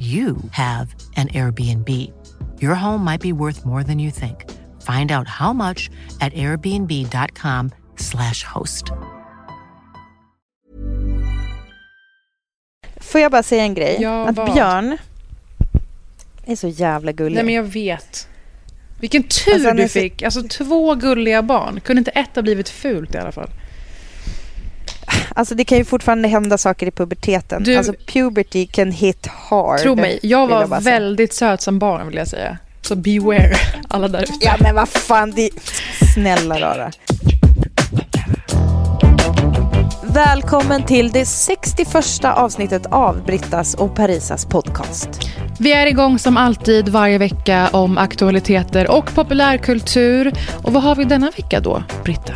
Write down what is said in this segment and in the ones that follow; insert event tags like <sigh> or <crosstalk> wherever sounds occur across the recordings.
you have an Airbnb. Your home might be worth more than you think. Find out how much at airbnb.com/slash host. Får jag bara säga en grej? Ja, att vad? Björn är så jävla gullig. Nej, men jag vet. Vilken tur Alltså, du så- fick. Alltså två gulliga barn. Kunde inte ett ha blivit fult i alla fall? Alltså det kan ju fortfarande hända saker i puberteten. Du- Alltså puberty can hit hard. Tro mig, jag var säga. väldigt söt som barn vill jag säga. Så beware <laughs> alla där ute. Ja men vad fan, det... snälla rara. Välkommen till det 61 avsnittet av Brittas och Parisas podcast. Vi är igång som alltid varje vecka om aktualiteter och populärkultur. Och vad har vi denna vecka då, Britta?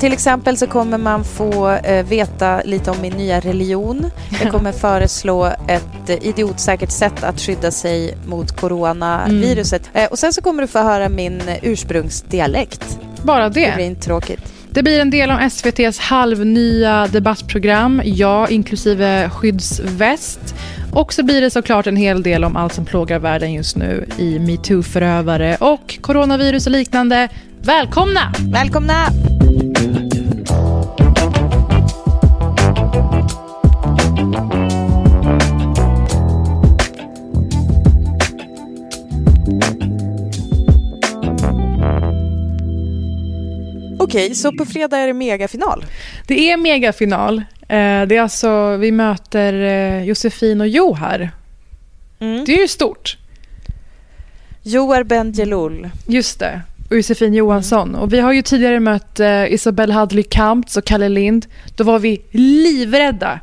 Till exempel så kommer man få eh, veta lite om min nya religion. Jag kommer <laughs> föreslå ett idiotsäkert sätt att skydda sig mot coronaviruset. Eh, och sen så kommer du få höra min ursprungsdialekt. Bara Det blir det. inte tråkigt. Det blir en del om SVTs halvnya debattprogram, ja, inklusive skyddsväst. Och så blir det såklart en hel del om allt som plågar världen just nu i metoo-förövare och coronavirus och liknande. Välkomna! Välkomna! Okej, så på fredag är det megafinal. Det är megafinal. Eh, Det är alltså, vi möter eh, Josefin och Jo här. Mm. Det är ju stort. Joar Bendjelloul. Just det. Och Josefin Johansson. Och vi har ju tidigare mött eh, Isabelle Hadley Kamps och Kalle Lind. Då var vi livrädda.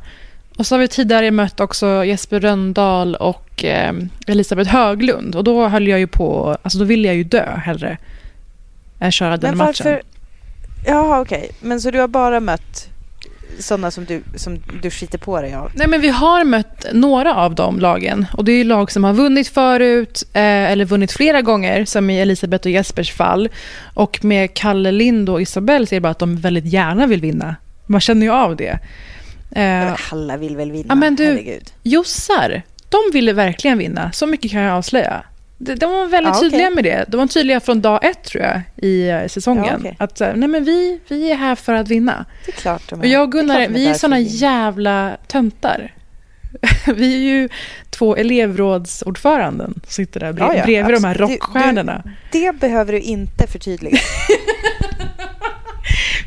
Och så har vi tidigare mött också Jesper Röndahl och eh, Elisabeth Höglund. Och då höll jag ju på, alltså då ville jag ju dö hellre än köra den Men matchen. Jaha, okej. Men så du har bara mött sådana som du, som du skiter på dig av? Nej, men vi har mött några av de lagen. Och det är lag som har vunnit förut, eh, eller vunnit flera gånger, som i Elisabeth och Jespers fall. Och med Kalle Lind och Isabelle så är det bara att de väldigt gärna vill vinna. Man känner ju av det. Eh, Alla vill väl vinna? Ja, men du- Herregud. Jossar, de ville verkligen vinna. Så mycket kan jag avslöja. De, var väldigt Ja, okej. tydliga med det. De var tydliga från dag ett, tror jag, i eh, säsongen. Ja, okej. Att här, nej, men vi, vi är här för att vinna. Det är klart de är. Och jag och är Gunnar, de vi är såna jävla töntar. <laughs> vi är ju två elevrådsordföranden som sitter där brev, Ja, ja, bredvid de här absolut. Du- rockstjärnorna. Det behöver du inte förtydliga. <laughs>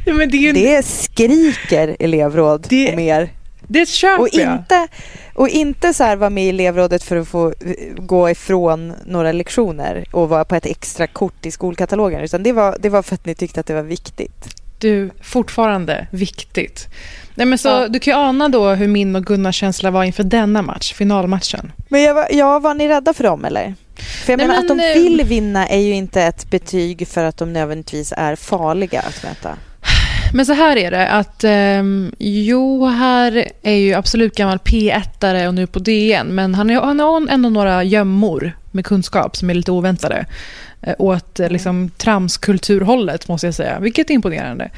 Ja, det är ju det... Skriker elevråd Det- om er. det köper Och jag. inte, och inte så här vara med i elevrådet för att få eh, gå ifrån några lektioner och vara på ett extra kort i skolkatalogen. Utan det var, det var för att ni tyckte att det var viktigt. Du, fortfarande viktigt. Nej, men så, Ja. Du kan ju ana då hur min och Gunnars känsla var inför denna match, finalmatchen. Men jag var, ja, var ni rädda för dem eller? För jag Nej, menar att men, de eh, vill vinna är ju inte ett betyg för att de nödvändigtvis är farliga att möta. Men så här är det att um, Jo här är ju absolut gammal P1-are och nu på DN men han, är, han har ändå några gömmor med kunskap som är lite oväntade. Eh, åt eh, liksom, tramskulturhållet måste jag säga, vilket är imponerande.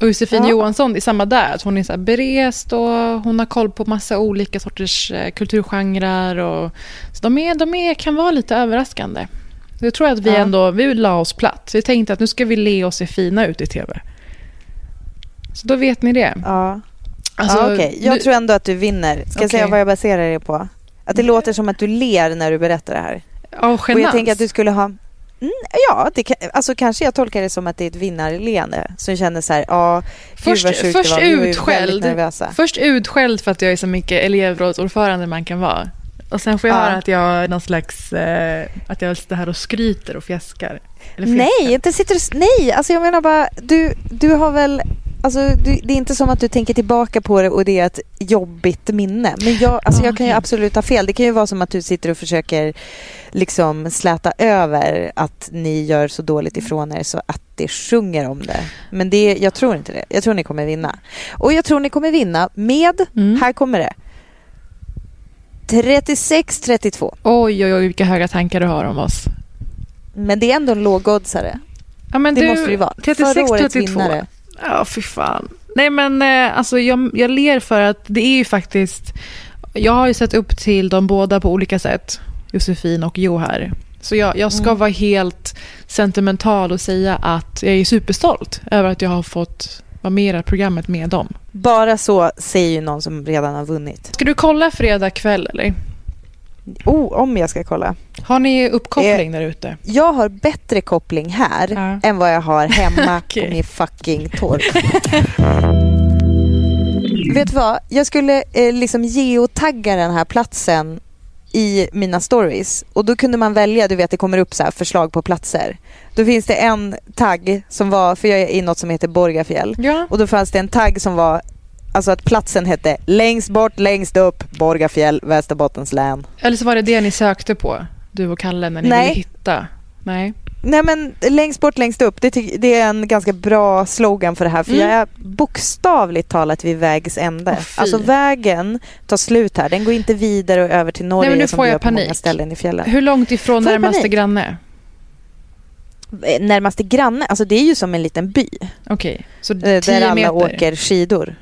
Och Josefin Ja. Johansson, det är samma där. Att hon är så här berest och hon har koll på massa olika sorters eh, kulturgenrer. Och, så de, är, de är, kan vara lite överraskande. Jag tror att vi ändå vi la oss platt. Vi tänkte att nu ska vi le och se fina ut i tv. Så då vet ni det. Ja, Alltså, ja okej. Jag nu- tror ändå att du vinner. Ska jag säga vad jag baserar det på? Att det låter som att du ler när du berättar det här. Av Och genans. jag tänker att du skulle ha... Mm, ja, det alltså kanske jag tolkar det som att det är ett vinnarleende som känner så här, ja, gud Först- vad sjukt först det var. Utskälld. nervösa. Först utskälld för att jag är så mycket elevrådsordförande man kan vara. Och sen får jag Ja. höra att jag är någon slags, eh, att jag sitter här och skryter och fjäskar. Fjäskar. Nej, inte sitter du... Nej, alltså jag menar bara, du, du har väl... Alltså, du, det är inte som att du tänker tillbaka på det och det är ett jobbigt minne. Men jag, alltså, jag kan ju absolut ha fel. Det kan ju vara som att du sitter och försöker liksom släta över att ni gör så dåligt ifrån er så att det sjunger om det. Men det, jag tror inte det. Jag tror ni kommer vinna. Och jag tror ni kommer vinna med, Mm. här kommer det, 36-32. Oj, oj, oj, vilka höga tankar du har om oss. Men det är ändå en lågoddsare. Ja, men Det du, måste det ju vara. 36, Förra årets 32. vinnare. Ja, fy fan. Nej, men eh, alltså, jag, jag ler för att det är ju faktiskt... Jag har ju sett upp till de båda på olika sätt, Josefin och Jo här. Så jag, jag ska Mm. vara helt sentimental och säga att jag är superstolt över att jag har fått vara med i det här programmet med dem. Bara så säger ju någon som redan har vunnit. Ska du kolla fredag kväll eller? Oh, om jag ska kolla. Har ni uppkoppling där ute? Jag har bättre koppling här Ja. än vad jag har hemma <laughs> Okej. på min fucking torp. <laughs> Vet du vad? Jag skulle eh, liksom geotagga den här platsen i mina stories och då kunde man välja, du vet det kommer upp så här förslag på platser. Då finns det en tagg som var, för jag är i något som heter Borgafjäll Ja. och då fanns det en tagg som var Alltså att platsen hette längst bort, längst upp, Borgafjäll, Västerbottens län. Eller så var det det ni sökte på, du och Kalle, när ni Nej. ville hitta? Nej. Nej men längst bort, längst upp, det, det är en ganska bra slogan för det här. För Mm. jag är bokstavligt talat vid vägs ände. Fy. alltså vägen tar slut här. Den går inte vidare och över till Norge Nej, men nu får jag panik. ställen i fjällen. Hur långt ifrån Får närmaste panik? granne? Eh, Närmaste granne, alltså det är ju som en liten by. Okej, så eh, 10 Där alla meter? åker skidor.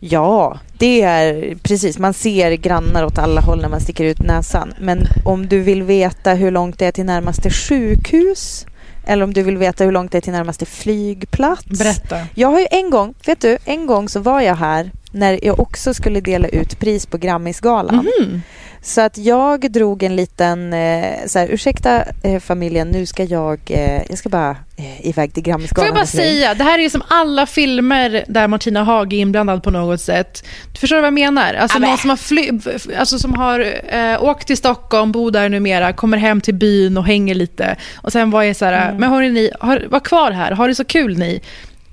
Ja, det är precis. Man ser grannar åt alla håll när man sticker ut näsan. Men om du vill veta hur långt det är till närmaste sjukhus eller om du vill veta hur långt det är till närmaste flygplats. Berätta. Jag har ju en gång, vet du, en gång så var jag här när jag också skulle dela ut pris på Grammisgalan. Mhm. Så att jag drog en liten, eh, så här, ursäkta eh, familjen, nu ska jag, eh, jag ska bara eh, iväg till Får Grammisgalan. jag bara säga, det här är som alla filmer där Martina Haag är inblandad på något sätt. Du förstår vad jag menar? Alltså Ja, men- någon som har, fly, alltså som har åkt till Stockholm, bor där numera, kommer hem till byn och hänger lite. Och sen var jag så här, Mm. men hörni ni, har, var kvar här, har det så kul ni?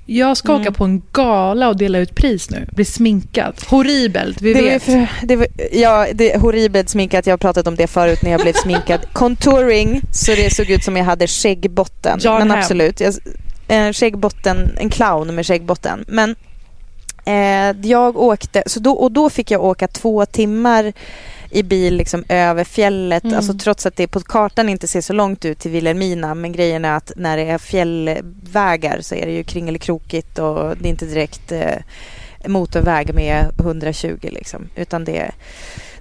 Jag ska Mm. åka på en gala och dela ut pris nu. Bli sminkad. Horribelt, vi Det vet. för, det var, ja, det är horribelt sminkat. Jag har pratat om det förut när jag blev sminkad. <laughs> Contouring, så det såg ut som jag hade skäggbotten. Jan Men Hem. absolut, jag, en skäggbotten, en clown med skäggbotten. Men eh, jag åkte, så då, och då fick jag åka två timmar i bil liksom över fjället, Mm. alltså trots att det på kartan inte ser så långt ut till Vilhelmina. Men grejen är att när det är fjällvägar så är det ju kringelikrokigt och det är inte direkt eh, motorväg med 120 liksom. Utan det,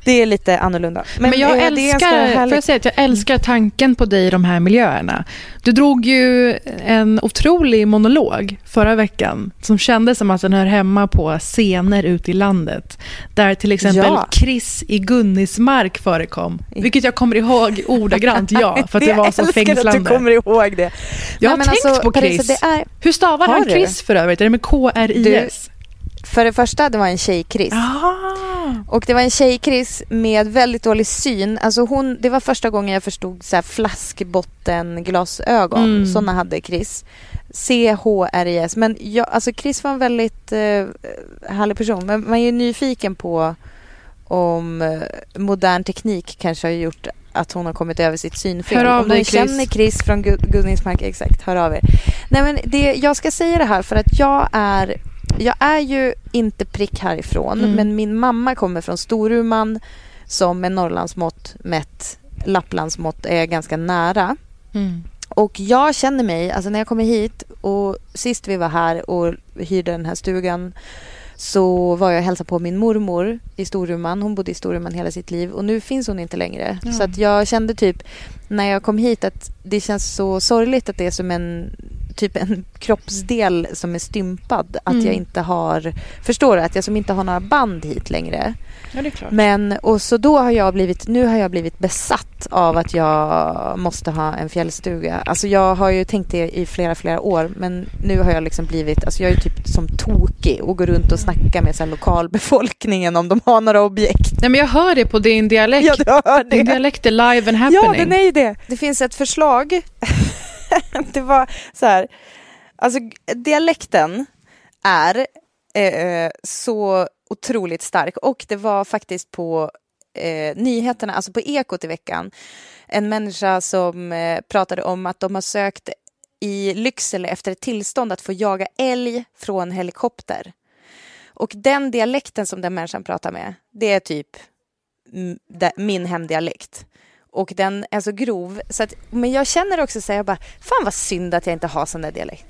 det är lite annorlunda. Men, jag eh, älskar, får jag säga att jag älskar tanken på dig i de här miljöerna. Du drog ju en otrolig monolog förra veckan som kändes som att den hör hemma på scener ute i landet. Där till exempel Ja. Chris i Gunnismark förekom. Vilket jag kommer ihåg ordagrant, ja. <laughs> För att det var så jag älskar att du fängslande. kommer ihåg det. Jag har Nej, men tänkt alltså, på Parisa, Chris. det är, Hur stavar Har han du? Chris för övrigt? Är det med K-R-I-S? För det första, det var en tjej-Chris. Ah. Och det var en tjej-Chris med väldigt dålig syn. Alltså hon, det var första gången jag förstod så här flaskbottenglasögon. Mm. Sådana hade Chris. C-H-R-I-S. Men jag, alltså Chris var en väldigt eh, härlig person. Men man är ju nyfiken på om eh, modern teknik kanske har gjort att hon har kommit över sitt synfel. Hör av om dig, Chris. känner Chris från Gu- Gunningsmark, exakt, hör av er. Nej, men det, jag ska säga det här för att jag är jag är ju inte prick härifrån, Mm. men min mamma kommer från Storuman som med Norrlandsmått mätt, Lapplandsmått är ganska nära. Mm. Och jag känner mig, alltså när jag kommer hit och sist vi var här och hyrde den här stugan så var jag och hälsade på min mormor i Storuman. Hon bodde i Storuman hela sitt liv och nu finns hon inte längre. Ja. Så att jag kände typ när jag kom hit att det känns så sorgligt att det är som en typ en kroppsdel som är stympad. Att Mm. jag inte har, förstår du? Att jag som inte har några band hit längre. Ja, det är klart. Men och så då har jag blivit, nu har jag blivit besatt av att jag måste ha en fjällstuga. Alltså jag har ju tänkt det i flera, flera år men nu har jag liksom blivit, alltså jag är typ som tokig och går runt och snackar med så här lokalbefolkningen om de har några objekt. Nej, men jag hör det på din dialekt. Ja, du hör Din det. dialekt är live and happening. Ja, den är ju det. Det finns ett förslag. <laughs> det var så här, alltså dialekten är eh, eh, så otroligt stark och det var faktiskt på eh, nyheterna, alltså på Ekot i veckan, en människa som eh, pratade om att de har sökt i Lycksele efter ett tillstånd att få jaga älg från helikopter. Och den dialekten som den människan pratar med, det är typ min hemdialekt. Och den är så grov. Så att, men jag känner också så här, jag bara, fan vad synd att jag inte har sån där dialekt.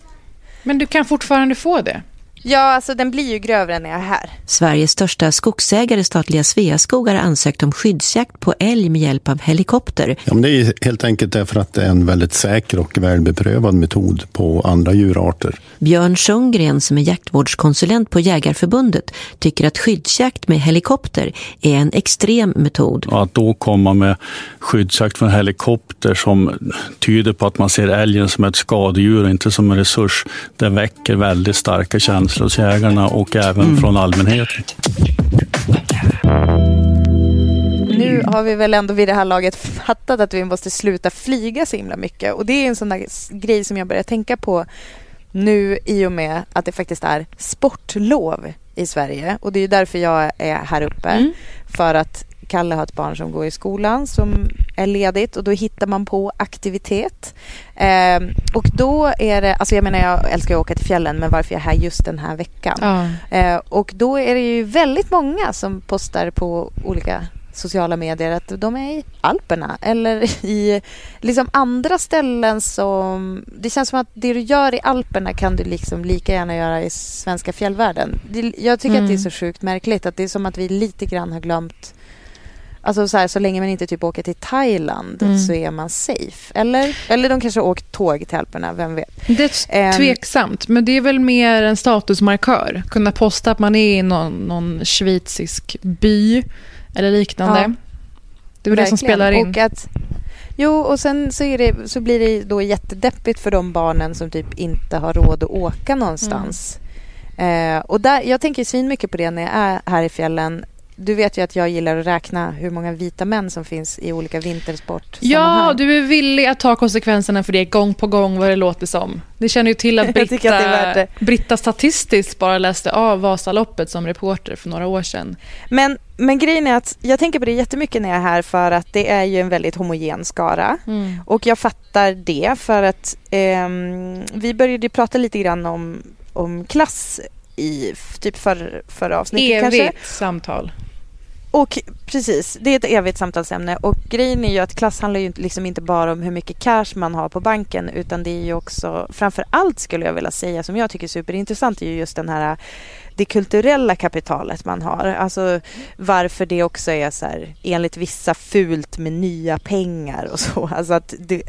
Men du kan fortfarande få det. Ja, alltså den blir ju grövre när jag är här. Sveriges största skogsägare, statliga Sveaskog, har ansökt om skyddsjakt på älg med hjälp av helikopter. Ja, men det är helt enkelt därför att det är en väldigt säker och välbeprövad metod på andra djurarter. Björn Sundgren, som är jaktvårdskonsulent på Jägarförbundet, tycker att skyddsjakt med helikopter är en extrem metod. Att då komma med skyddsjakt från helikopter som tyder på att man ser älgen som ett skadedjur och inte som en resurs, det väcker väldigt starka känslor hos jägarna och även från allmänheten. Nu har vi väl ändå vid det här laget fattat att vi måste sluta flyga så himla mycket. Och det är en sån där grej som jag börjar tänka på nu i och med att det faktiskt är sportlov i Sverige. Och det är därför jag är här uppe. För att Kalle har ett barn som går i skolan som är ledigt och då hittar man på aktivitet. Ehm, och då är det, alltså jag menar jag älskar att åka till fjällen men varför jag är här just den här veckan. Ja. Eh, och då är det ju väldigt många som postar på olika sociala medier att de är i Alperna eller <laughs> i liksom andra ställen som... Det känns som att det du gör i Alperna kan du liksom lika gärna göra i svenska fjällvärlden. Jag tycker att det är så sjukt märkligt att det är som att vi lite grann har glömt Alltså så, här, så länge man inte typ åker till Thailand Mm. så är man safe. Eller, eller de kanske har åkt tåg till Alperna, vem vet. Det är Ehm. tveksamt, men det är väl mer en statusmarkör. Kunna posta att man är i någon, någon schweizisk by eller liknande. Ja. det är väl det som Verkligen. spelar in. Och att, jo, och sen så, det, så blir det då jättedeppigt för de barnen som typ inte har råd att åka någonstans. Mm. Eh, och där, jag tänker svin mycket på det när jag är här i fjällen. Du vet ju att jag gillar att räkna hur många vita män som finns i olika vintersportsammanhang. Ja, du är villig att ta konsekvenserna för det gång på gång vad det låter som. Det känner ju till att <laughs> tycker att Britta, Britta statistiskt bara läste av Vasaloppet som reporter för några år sedan. Men, men grejen är att jag tänker på det jättemycket när jag är här för att det är ju en väldigt homogen skara. Och jag fattar det för att ehm, vi började prata lite grann om, om klass i typ för, förra avsnittet kanske. Evigt samtal. Och precis, det är ett evigt samtalsämne. Och grejen är ju att klass handlar ju liksom inte bara om hur mycket cash man har på banken utan det är ju också, framför allt skulle jag vilja säga, som jag tycker är superintressant är ju just den här det kulturella kapitalet man har. Alltså varför det också är så här, enligt vissa fult med nya pengar och så. <laughs> Alltså att det,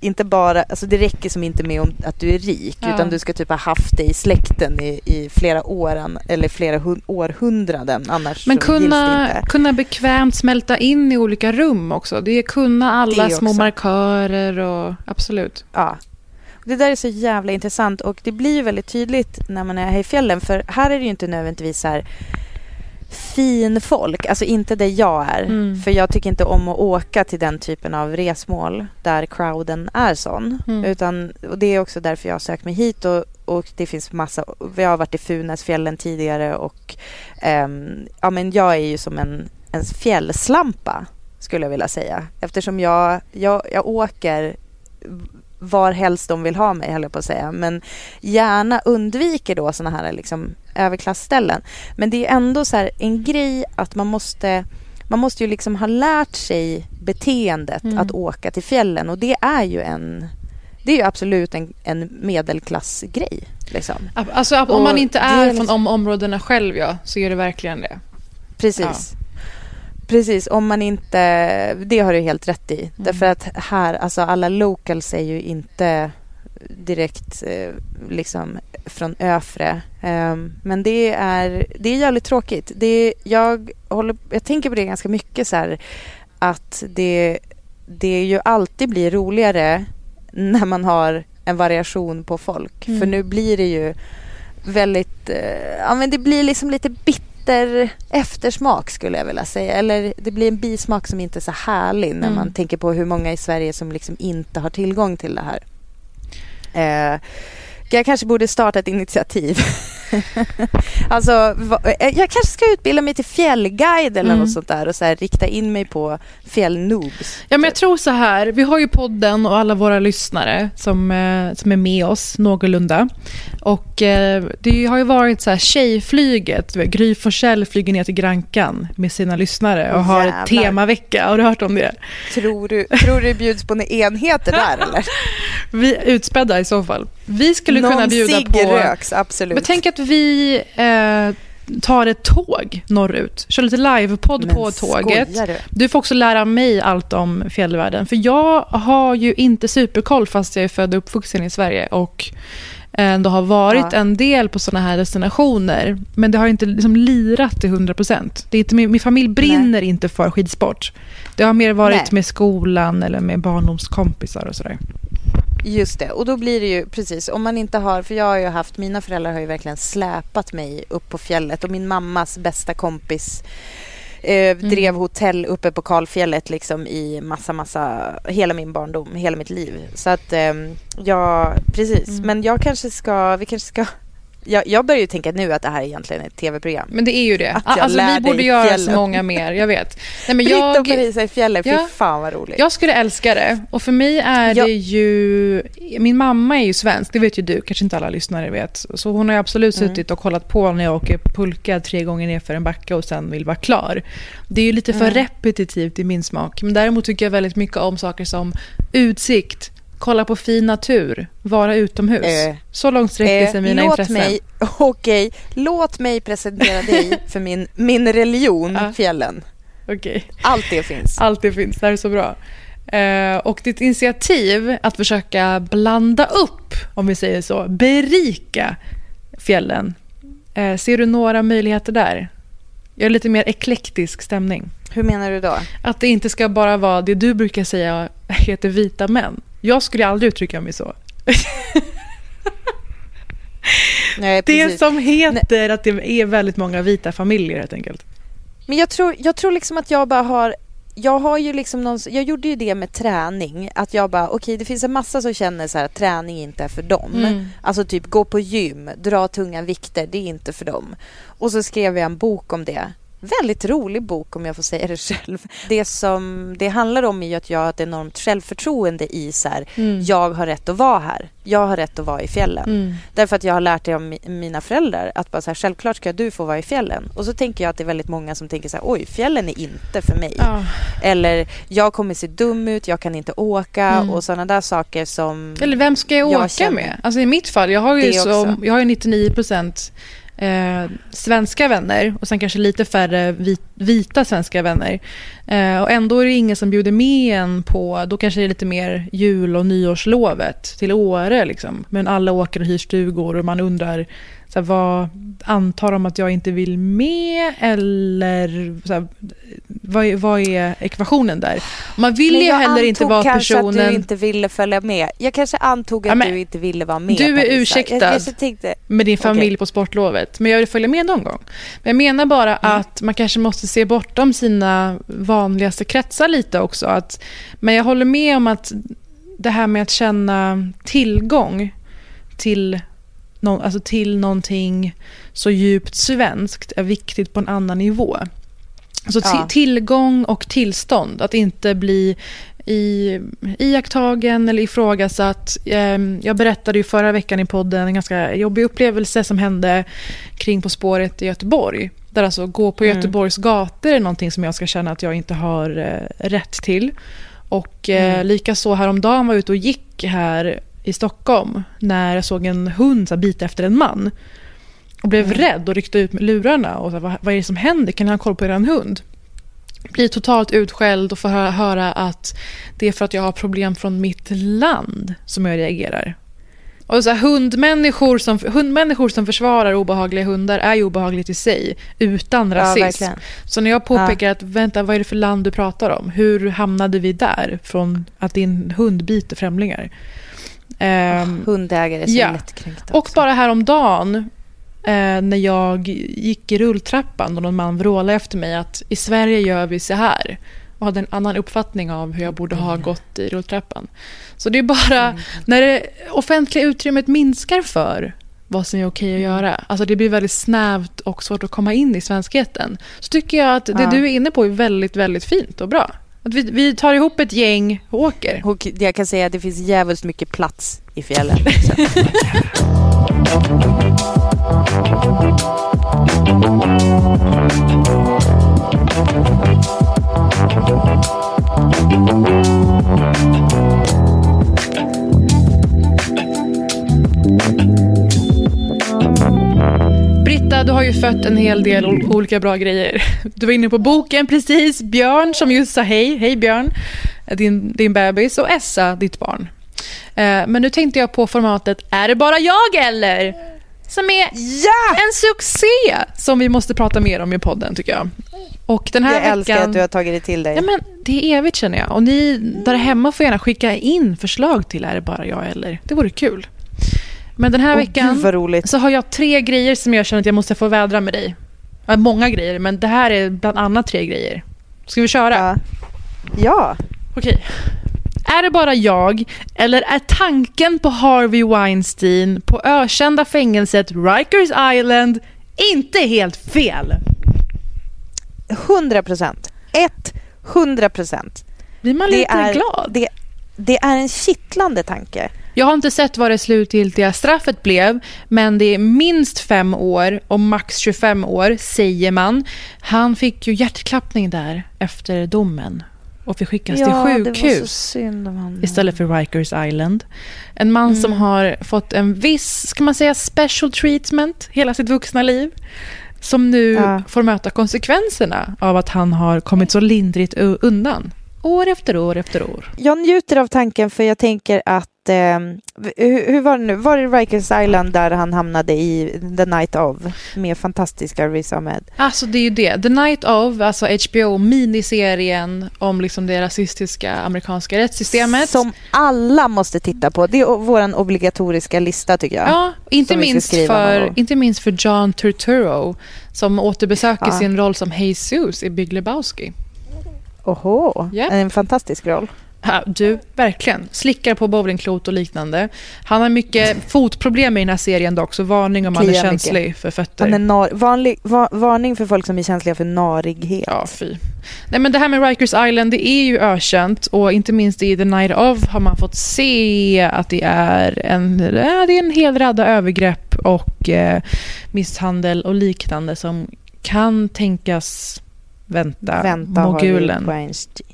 inte bara, alltså det räcker som inte med om att du är rik Ja. utan du ska typ ha haft det i släkten i, i flera åren eller flera hun, århundraden annars Men kunna, inte. kunna bekvämt smälta in i olika rum också. Det är kunna alla Det små också. markörer och absolut. Ja. Det där är så jävla intressant och det blir ju väldigt tydligt när man är här i fjällen för här är det ju inte nödvändigtvis så här fin folk, alltså inte där jag är. Mm. För jag tycker inte om att åka till den typen av resmål där crowden är sån. Mm. Utan, och det är också därför jag har sökt mig hit och, och det finns massa, vi har varit i Funäsfjällen tidigare och ehm, ja men jag är ju som en, en fjällslampa skulle jag vilja säga. Eftersom jag, jag, jag åker var helst de vill ha mig, höll jag på att säga. Men gärna undviker då såna här liksom överklassställen. Men det är ändå så här en grej att man måste man måste ju liksom ha lärt sig beteendet Mm. att åka till fjällen och det är ju en det är ju absolut en, en medelklassgrej. Liksom. Alltså om man inte är är från liksom- de områdena själv ja, så är det verkligen det. Precis. Precis, om man inte... Det har du helt rätt i. Mm. Därför att här, alltså alla locals är ju inte direkt eh, liksom från Öfre. Um, men det är, det är jävligt tråkigt. Det, jag, håller, jag tänker på det ganska mycket så här, att det, det ju alltid blir roligare <laughs> när man har en variation på folk. Mm. För nu blir det ju väldigt, eh, ja men det blir liksom lite bitter eftersmak skulle jag vilja säga. Eller det blir en bismak som inte är så härlig när mm. man tänker på hur många i Sverige som liksom inte har tillgång till det här. Eh, jag kanske borde starta ett initiativ. <laughs> <laughs> alltså, eh, jag kanske ska utbilda mig till fjällguide eller mm. något sånt där och så här, rikta in mig på fjällnoobs. Ja, men jag tror så här, vi har ju podden och alla våra lyssnare som, eh, som är med oss någorlunda. Och eh, det har ju varit så här tjejflyget, Gry Forssell flyger ner till Grankan med sina lyssnare och oh, har ett temavecka. Har du hört om det? Tror du, tror du bjuds på enheter där eller? <laughs> Vi utspädda i så fall. Vi skulle Någon kunna bjuda på... Någon röks, absolut. Men tänk att vi eh, tar ett tåg norrut. Kör lite livepodd på tåget. Du? du får också lära mig allt om fjällvärlden. För jag har ju inte superkoll fast jag är född och uppvuxen i Sverige. Och ändå har varit ja. en del på såna här destinationer. Men det har inte liksom lirat till 100 procent. Min, min familj brinner Nej. inte för skidsport. Det har mer varit Nej. med skolan eller med barndomskompisar och sådär. Just det, och då blir det ju precis om man inte har, för jag har ju haft, mina föräldrar har ju verkligen släpat mig upp på fjället och min mammas bästa kompis eh, mm. drev hotell uppe på kalfjället liksom i massa, massa, hela min barndom, hela mitt liv. Så att eh, ja, precis. Mm. Men jag kanske ska, vi kanske ska jag, jag börjar ju tänka nu att det här är egentligen ett tv-program. Men det är ju det. Alltså, vi borde göra fjällen. så många mer, jag vet. <laughs> Nej, men jag, och Parisa i fjällen, ja, fy fan vad roligt. Jag skulle älska det. Och för mig är ja. det ju... Min mamma är ju svensk, det vet ju du, kanske inte alla lyssnare vet. Så hon har absolut mm. suttit och kollat på när jag åker pulka tre gånger ner för en backe och sen vill vara klar. Det är ju lite för mm. repetitivt i min smak. Men däremot tycker jag väldigt mycket om saker som utsikt, kolla på fin natur, vara utomhus. Eh, så långt sträcker sig mina låt intressen. Mig, <laughs> okay, låt mig presentera dig för min, min religion, ah. fjällen. Okay. Allt det finns. Allt det finns, det här är så bra. Eh, och ditt initiativ att försöka blanda upp, om vi säger så, berika fjällen. Eh, ser du några möjligheter där? Gör lite mer eklektisk stämning. Hur menar du då? Att det inte ska bara vara det du brukar säga heter vita män. Jag skulle aldrig uttrycka mig så. <laughs> Nej, det som heter Nej. att det är väldigt många vita familjer helt enkelt. Men jag tror, jag tror liksom att jag bara har jag har ju liksom någon, jag gjorde ju det med träning. Att jag bara, okej okay, det finns en massa som känner så här att träning inte är för dem. Mm. Alltså typ gå på gym, dra tunga vikter, det är inte för dem. Och så skrev jag en bok om det väldigt rolig bok om jag får säga det <laughs> själv. Det som det handlar om är att jag har ett enormt självförtroende i så här, mm. jag har rätt att vara här. Jag har rätt att vara i fjällen. Mm. Därför att jag har lärt det av mina föräldrar att bara så här, självklart ska du få vara i fjällen. Och så tänker jag att det är väldigt många som tänker så här, oj, fjällen är inte för mig. Oh. Eller jag kommer se dum ut, jag kan inte åka mm. och sådana där saker som... Eller vem ska jag, jag åka känner... med? Alltså i mitt fall, jag har ju, så, jag har ju 99 procent eh, svenska vänner och sen kanske lite färre vit, vita svenska vänner. Eh, och ändå är det ingen som bjuder med en på, då kanske det är lite mer jul och nyårslovet till Åre. Liksom. Men alla åker och hyr stugor och man undrar så här, vad antar de att jag inte vill med eller så här, vad, är, vad är ekvationen där? Man vill ju heller inte vara personen... Jag antog kanske att du inte ville följa med. Jag kanske antog att ja, men, du inte ville vara med. Du är ursäktad jag, jag tänkte, med din familj okay. på sportlovet, men jag vill följa med någon gång. Men jag menar bara mm. att man kanske måste se bortom sina vanligaste kretsar lite också. Att, men jag håller med om att det här med att känna tillgång till no, alltså till någonting så djupt svenskt är viktigt på en annan nivå. Alltså ja. tillgång och tillstånd, att inte bli i, iakttagen eller ifrågasatt. Ehm, jag berättade ju förra veckan i podden en ganska jobbig upplevelse som hände kring På spåret i Göteborg. Där alltså gå på mm. Göteborgs gator är någonting som jag ska känna att jag inte har eh, rätt till. Och eh, mm. likaså häromdagen var jag ute och gick här i Stockholm när jag såg en hund så här, bita efter en man. Och blev mm. rädd och ryckte ut med lurarna. Och så här, vad, vad är det som händer? Kan ni ha koll på er hund? Blir totalt utskälld och får höra att det är för att jag har problem från mitt land som jag reagerar. Och så här, hundmänniskor, som, hundmänniskor som försvarar obehagliga hundar är ju obehagligt i sig, utan Ja, rasism. verkligen. så när jag påpekar att vänta, vad är det för land du pratar om? Hur hamnade vi där från att din hund biter främlingar? Ehm, Hundägare är så ja. lättkränkta och bara häromdagen eh, när jag gick i rulltrappan och någon man vrålade efter mig att i Sverige gör vi så här och hade en annan uppfattning av hur jag borde ha gått i rulltrappan. Så det är bara när det offentliga utrymmet minskar för vad som är okej att göra, alltså det blir väldigt snävt och svårt att komma in i svenskheten, så tycker jag att det Ja. du är inne på är väldigt, väldigt fint och bra. Att vi, vi tar ihop ett gäng och åker. Och jag kan säga att det finns jävligt mycket plats i fjällen. <laughs> du har ju fött en hel del ol- olika bra grejer. Du var inne på boken precis. Björn som just sa hej. Hej Björn, din, din bebis. Och Essa, ditt barn. Eh, Men nu tänkte jag på formatet Är det bara jag eller? Som är Ja! en succé som vi måste prata mer om i podden tycker jag. Och den här Jag veckan... älskar att du har tagit det till dig. Ja, men det är evigt känner jag. Och ni där hemma får gärna skicka in förslag till Är det bara jag eller? Det vore kul. Men den här Åh, veckan så har jag tre grejer som jag känner att jag måste få vädra med dig. Många grejer, men det här är bland annat tre grejer. Ska vi köra? Ja. ja. Okej. Är det bara jag, eller är tanken på Harvey Weinstein på ökända fängelset Rikers Island inte helt fel? 100 procent. 100 procent. Blir man Det lite är, glad? det, det är en kittlande tanke. Jag har inte sett vad det slutgiltiga straffet blev, men det är minst fem år och max 25 år, säger man. Han fick ju hjärtklappning där efter domen och fick skickas ja, till sjukhus istället för Rikers Island. En man som Mm. har fått en viss, ska man säga, special treatment hela sitt vuxna liv. Som nu Ja. får möta konsekvenserna av att han har kommit så lindrigt undan. År efter år efter år. Jag njuter av tanken för jag tänker att eh, hur, hur var det nu? Var det Rikers Island där han hamnade i The Night of med fantastiska Riz Ahmed? Alltså det är ju det. The Night of, alltså HBO-miniserien om liksom det rasistiska amerikanska rättssystemet. Som alla måste titta på. Det är vår obligatoriska lista tycker jag. Ja, inte minst, för, inte minst för John Turturro som återbesöker Ja. sin roll som Jesus i Big Lebowski. Oho, Ja. en fantastisk roll. Du, verkligen. Slickar på bowlingklot och liknande. Han har mycket fotproblem i den här serien dock, så varning om man är Kliar känslig för fötter. Han är nar- vanlig, va- varning för folk som är känsliga för narighet. Ja, fy. Nej, men det här med Rikers Island, det är ju ökänt och inte minst i The Night of har man fått se att det är en, det är en hel radda övergrepp och eh, misshandel och liknande som kan tänkas vänta, Vänta har mogulen. Weinstein.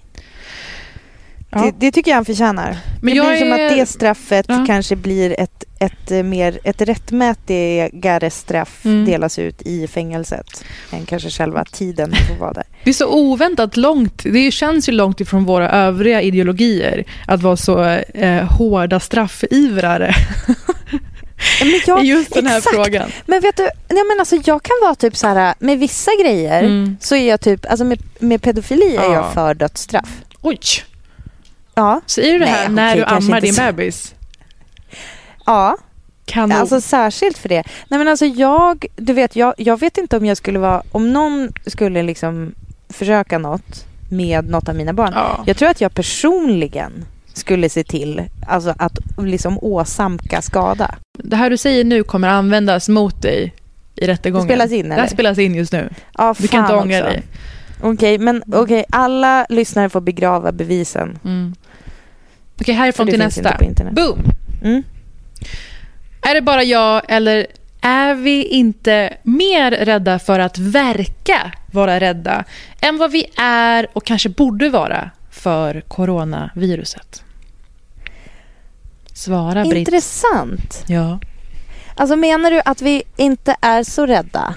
Ja. Det, det tycker jag han förtjänar. Men det blir som är- att det straffet Ja. kanske blir ett, ett, eh, mer, ett rättmätigare straff Mm. delas ut i fängelset än kanske själva tiden får vara där. Det är så oväntat långt, det känns ju långt ifrån våra övriga ideologier att vara så eh, hårda straffivrare Men jag, <laughs> i just den här exakt. frågan. Men vet du, nej men alltså jag kan vara typ så här med vissa grejer Mm. så är jag typ, alltså med, med pedofili är Ja. jag för dödsstraff. Oj, Ja, säger du det Nej, här när okej, du ammar din så. bebis? ja. Kanon. Alltså särskilt för det. Nej men alltså jag, du vet, jag, jag vet inte om jag skulle vara, om någon skulle liksom försöka något med något av mina barn. ja. Jag tror att jag personligen skulle se till alltså att liksom åsamka skada. Det här du säger nu kommer användas mot dig i rättegången. Det spelas in, Det eller? här spelas in just nu. Ja, Du kan inte ångra dig. Okej, men okej, alla lyssnare får begrava bevisen. Mm. Okej, härifrån till nästa. Boom! Mm. Är det bara jag eller är vi inte mer rädda för att verka vara rädda än vad vi är och kanske borde vara för coronaviruset? Svara, Britt. Intressant. Ja. Alltså menar du att vi inte är så rädda?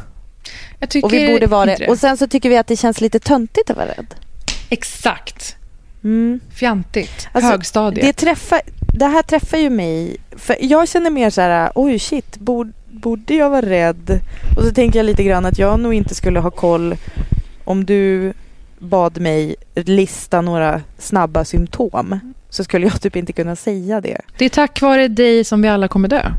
Jag tycker Och vi borde vara det. Och sen så tycker vi att det känns lite töntigt att vara rädd. Exakt. Mm. Fjantigt. Alltså, Högstadiet. Det träffar, det här träffar ju mig. För jag känner mer så här, oj shit, borde, borde jag vara rädd? Och så tänker jag lite grann att jag nog inte skulle ha koll om du bad mig lista några snabba symptom så skulle jag typ inte kunna säga det. Det är tack vare dig som vi alla kommer dö.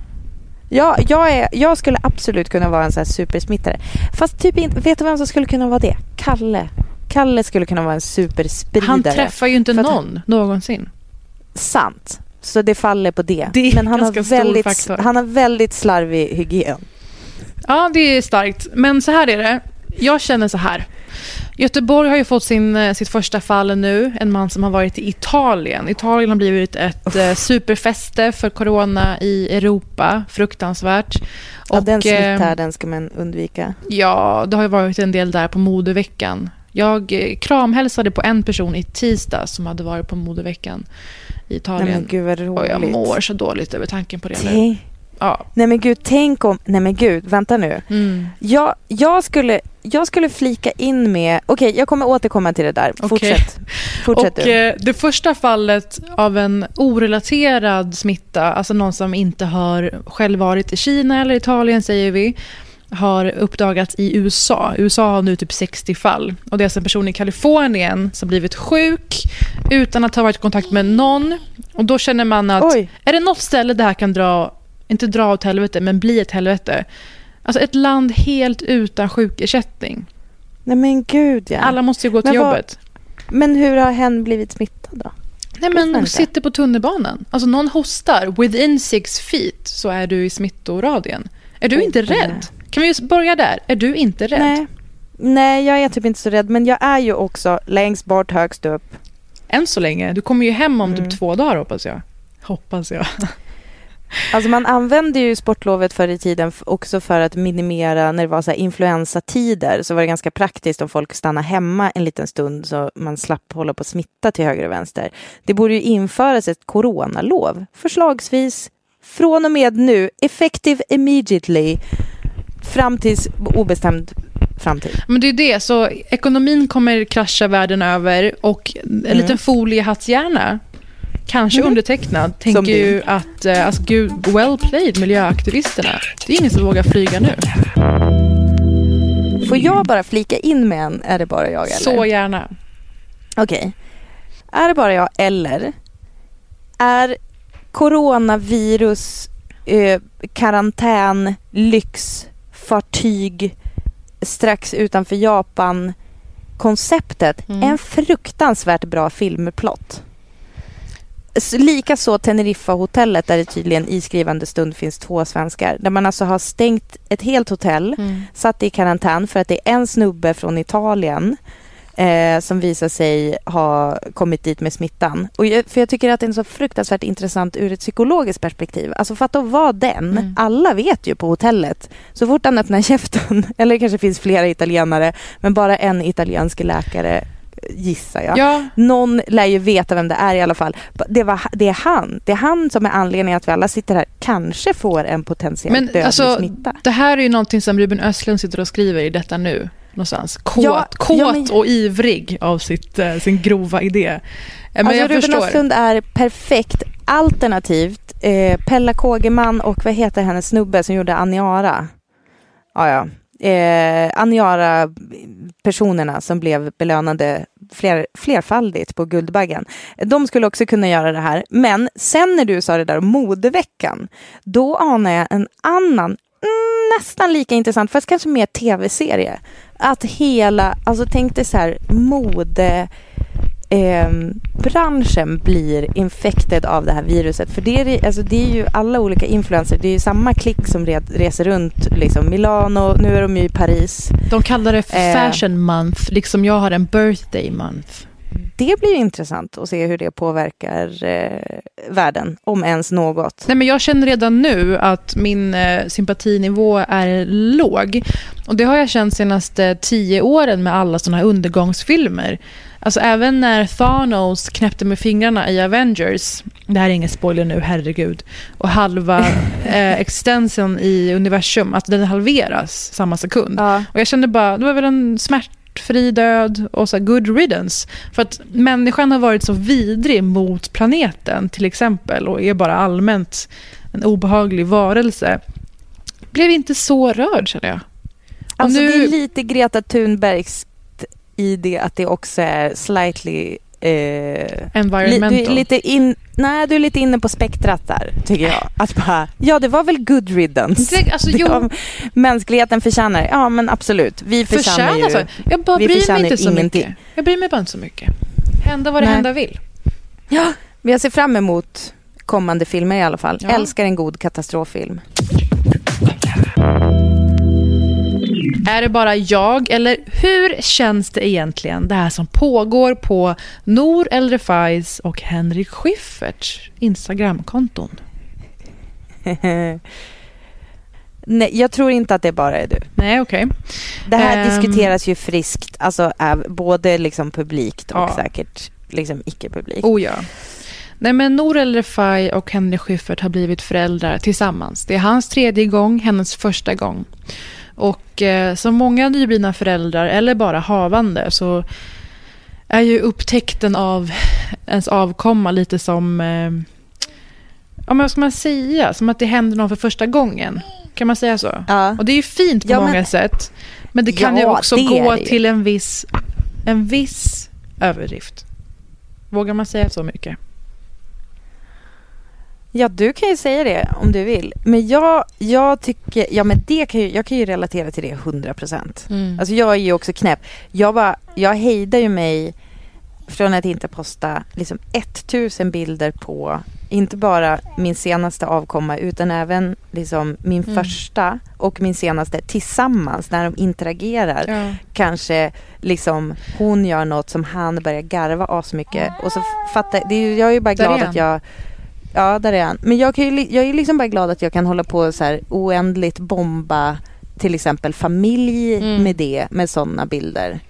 Ja, jag, är, jag skulle absolut kunna vara en sån här supersmittare. Fast typ inte, vet du vem som skulle kunna vara det? Kalle. Kalle skulle kunna vara en superspridare. Han träffar ju inte någon han- någonsin. Sant. Så det faller på det. Det Men han har, väldigt, han har väldigt slarvig hygien. Ja, det är starkt. Men så här är det. Jag känner så här. Göteborg har ju fått sin, eh, sitt första fall nu. En man som har varit i Italien. Italien har blivit ett eh, superfäste för corona i Europa. Fruktansvärt. Ja, den eh, smitthärden ska man undvika. Ja, det har ju varit en del där på modeveckan. Jag eh, kramhälsade på en person i tisdag som hade varit på modeveckan i Nej Italien. men gud vad och jag roligt. mår så dåligt över tanken på det nu. Ja. Nej men gud, tänk om... Nej men gud, vänta nu. Mm. Jag, jag, skulle, jag skulle flika in med... Okej, jag kommer återkomma till det där. Okej. Fortsätt. Fortsätt och du. eh, det första fallet av en orelaterad smitta, alltså någon som inte har själv varit i Kina eller Italien säger vi, har uppdagats i USA. USA har nu typ 60 fall. Och det är alltså en person i Kalifornien som blivit sjuk utan att ha varit i kontakt med någon. Och då känner man att, Oj. är det något ställe det här kan dra, inte dra åt helvete, men bli ett helvete. Alltså ett land helt utan sjukersättning. Nej men gud ja. Alla måste ju gå till Men vad- jobbet. Men hur har hen blivit smittad då? Nej, men inte. sitter på tunnelbanan. Alltså någon hostar, within six feet så är du i smittoradien. Är du inte rädd? Kan vi börja där? Är du inte rädd? Nej. Nej, jag är typ inte så rädd. Men jag är ju också längst bort, högst upp. Än så länge. Du kommer ju hem om Mm. typ två dagar hoppas jag. Hoppas jag. <laughs> Alltså man använde ju sportlovet förr i tiden också för att minimera när det var så här influensatider så var det ganska praktiskt om folk stannade hemma en liten stund så man slapp hålla på och smitta till höger och vänster. Det borde ju införas ett coronalov, förslagsvis från och med nu, effective immediately, fram tills obestämd framtid. Men det är det, så ekonomin kommer krascha världen över och en Mm. liten foliehatthjärna, kanske Mm. undertecknad, tänker Som ju att, eh, alltså gud, well played miljöaktivisterna. Det är ingen som vågar flyga nu. Får jag bara flika in med en, är det bara jag eller? Så gärna. Okej. Är det bara jag eller är coronavirus, eh, karantän, lyxfartyg strax utanför Japan konceptet Mm. en fruktansvärt bra filmplott. Likaså Teneriffa-hotellet där det tydligen i skrivande stund finns två svenskar. Där man alltså har stängt ett helt hotell satt i karantän för att det är en snubbe från Italien eh, som visar sig ha kommit dit med smittan. Och jag, för jag tycker att det är så fruktansvärt intressant ur ett psykologiskt perspektiv. Alltså för att vara den, Mm. alla vet ju på hotellet, så fort han öppnar <laughs> käften, eller det kanske finns flera italienare, men bara en italiensk läkare gissar jag. Ja, Någon lär ju veta vem det är i alla fall. Det, var, det är han. Det är han som är anledningen att vi alla sitter här kanske får en potentiellt Men dödlig alltså, smitta. det här är ju någonting som Ruben Östlund sitter och skriver i detta nu. Någonstans. Kåt, Ja, kåt ja, men- och ivrig av sitt, eh, sin grova idé. Eh, Men alltså jag Ruben förstår. Östlund är perfekt. Alternativt eh, Pella Kågeman och vad heter hennes snubbe som gjorde Aniara? Ja, ja. Eh, Aniara-personerna som blev belönade fler, flerfaldigt på Guldbaggen. De skulle också kunna göra det här. Men sen när du sa det där om modeveckan, då anar jag en annan, nästan lika intressant, fast kanske mer tv-serie. Att hela, alltså tänk dig så här, mode eh, branschen blir infected av det här viruset. För det är, alltså det är ju alla olika influencers, det är ju samma klick som red, reser runt liksom Milano, nu är de ju i Paris. De kallar det för Eh. fashion month, liksom jag har en birthday month. Det blir intressant att se hur det påverkar eh, världen, om ens något. Nej, men jag känner redan nu att min eh, sympatinivå är låg. Och det har jag känt senaste tio åren med alla såna här undergångsfilmer. Alltså även när Thanos knäppte med fingrarna i Avengers, det här är ingen spoiler nu, herregud, och halva <laughs> eh, extension i universum, att den halveras samma sekund. Ja. Och jag kände bara, det var väl en fri död och så good riddance. För att människan har varit så vidrig mot planeten till exempel och är bara allmänt en obehaglig varelse. Blev inte så rörd känner jag. Och Alltså nu- det är lite Greta Thunbergs i det att det också är slightly... Eh, li, Environmental. du, är lite in, nej, du är lite inne på spektrat där, tycker jag. Att bara, ja det var väl good riddance. Det- alltså, Det jo. var- mänskligheten förtjänar Ja men absolut. Vi förtjänar, Förtjänar ju... så. Jag bara vi bryr mig inte så ingenting. mycket. Jag bryr mig bara inte så mycket. Hända vad det hända vill. Ja, men jag ser fram emot kommande filmer i alla fall. Ja. Älskar en god katastroffilm. Är det bara jag eller hur känns det egentligen det här som pågår på Nor El Refais och Henrik Schyfferts Instagramkonton? <laughs> Nej, jag tror inte att det bara är du. Nej, okej. Det här Ehm. diskuteras ju friskt, alltså både liksom publikt och Ja. säkert liksom icke-publikt. Oh ja. Nej, men Nor El Refai och Henrik Schyffert har blivit föräldrar tillsammans. Det är hans tredje gång, hennes första gång. Och eh, som många nyblivna föräldrar, eller bara havande, så är ju upptäckten av ens avkomma lite som... Eh, ja, men vad ska man säga? Som att det händer någon för första gången. Kan man säga så? Ja. Och det är ju fint på Ja, men- många sätt. Men det kan ju Ja, också det är gå ju. till en viss, en viss överdrift. Vågar man säga så mycket? Ja, du kan ju säga det om du vill. Men jag, jag tycker, ja men det kan ju, jag kan ju relatera till det 100 procent. Mm. Alltså jag är ju också knäpp. Jag, bara, jag hejdar ju mig från att inte posta liksom 1000 bilder på inte bara min senaste avkomma utan även liksom min Mm. första och min senaste tillsammans när de interagerar. Ja. Kanske liksom hon gör något som han börjar garva asmycket och så fattar ju- Jag är ju bara glad är att jag Ja, där är han. Men jag, kan ju, jag är liksom bara glad att jag kan hålla på så här oändligt bomba till exempel familj Mm. med det, med sådana bilder.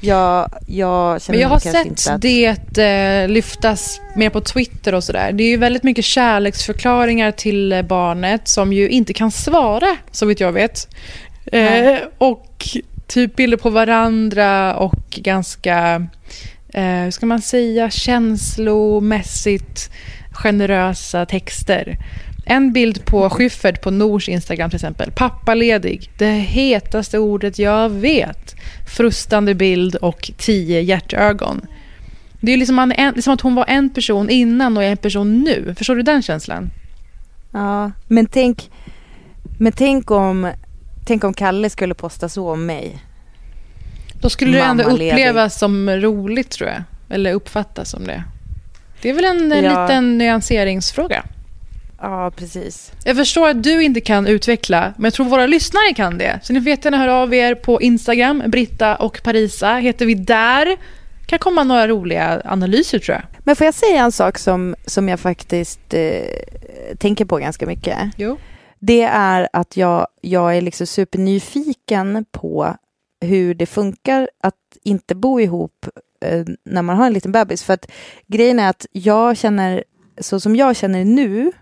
Jag, jag känner Men jag har sett inte att... det eh, lyftas mer på Twitter och sådär. Det är ju väldigt mycket kärleksförklaringar till eh, barnet som ju inte kan svara, så vitt jag vet. Eh, och typ bilder på varandra och ganska, eh, hur ska man säga, känslomässigt generösa texter. En bild på Schyffert på Nors Instagram till exempel. Pappaledig. Det hetaste ordet jag vet. Frustande bild och tio hjärtögon. Det är liksom, en, det är som att hon var en person innan och är en person nu. Förstår du den känslan? Ja, men tänk, men tänk om, tänk om Kalle skulle posta så om mig. Då skulle det ändå upplevas som roligt tror jag. Eller uppfattas som det. Det är väl en, en Ja. liten nyanseringsfråga. Ja, precis. Jag förstår att du inte kan utveckla, men jag tror våra lyssnare kan det. Så ni får jättegärna höra av er på Instagram. Britta och Parisa heter vi där. kan komma några roliga analyser tror jag. Men får jag säga en sak som, som jag faktiskt eh, tänker på ganska mycket? Jo. Det är att jag, jag är liksom supernyfiken på hur det funkar att inte bo ihop eh, när man har en liten bebis. För att grejen är att jag känner, så som jag känner nu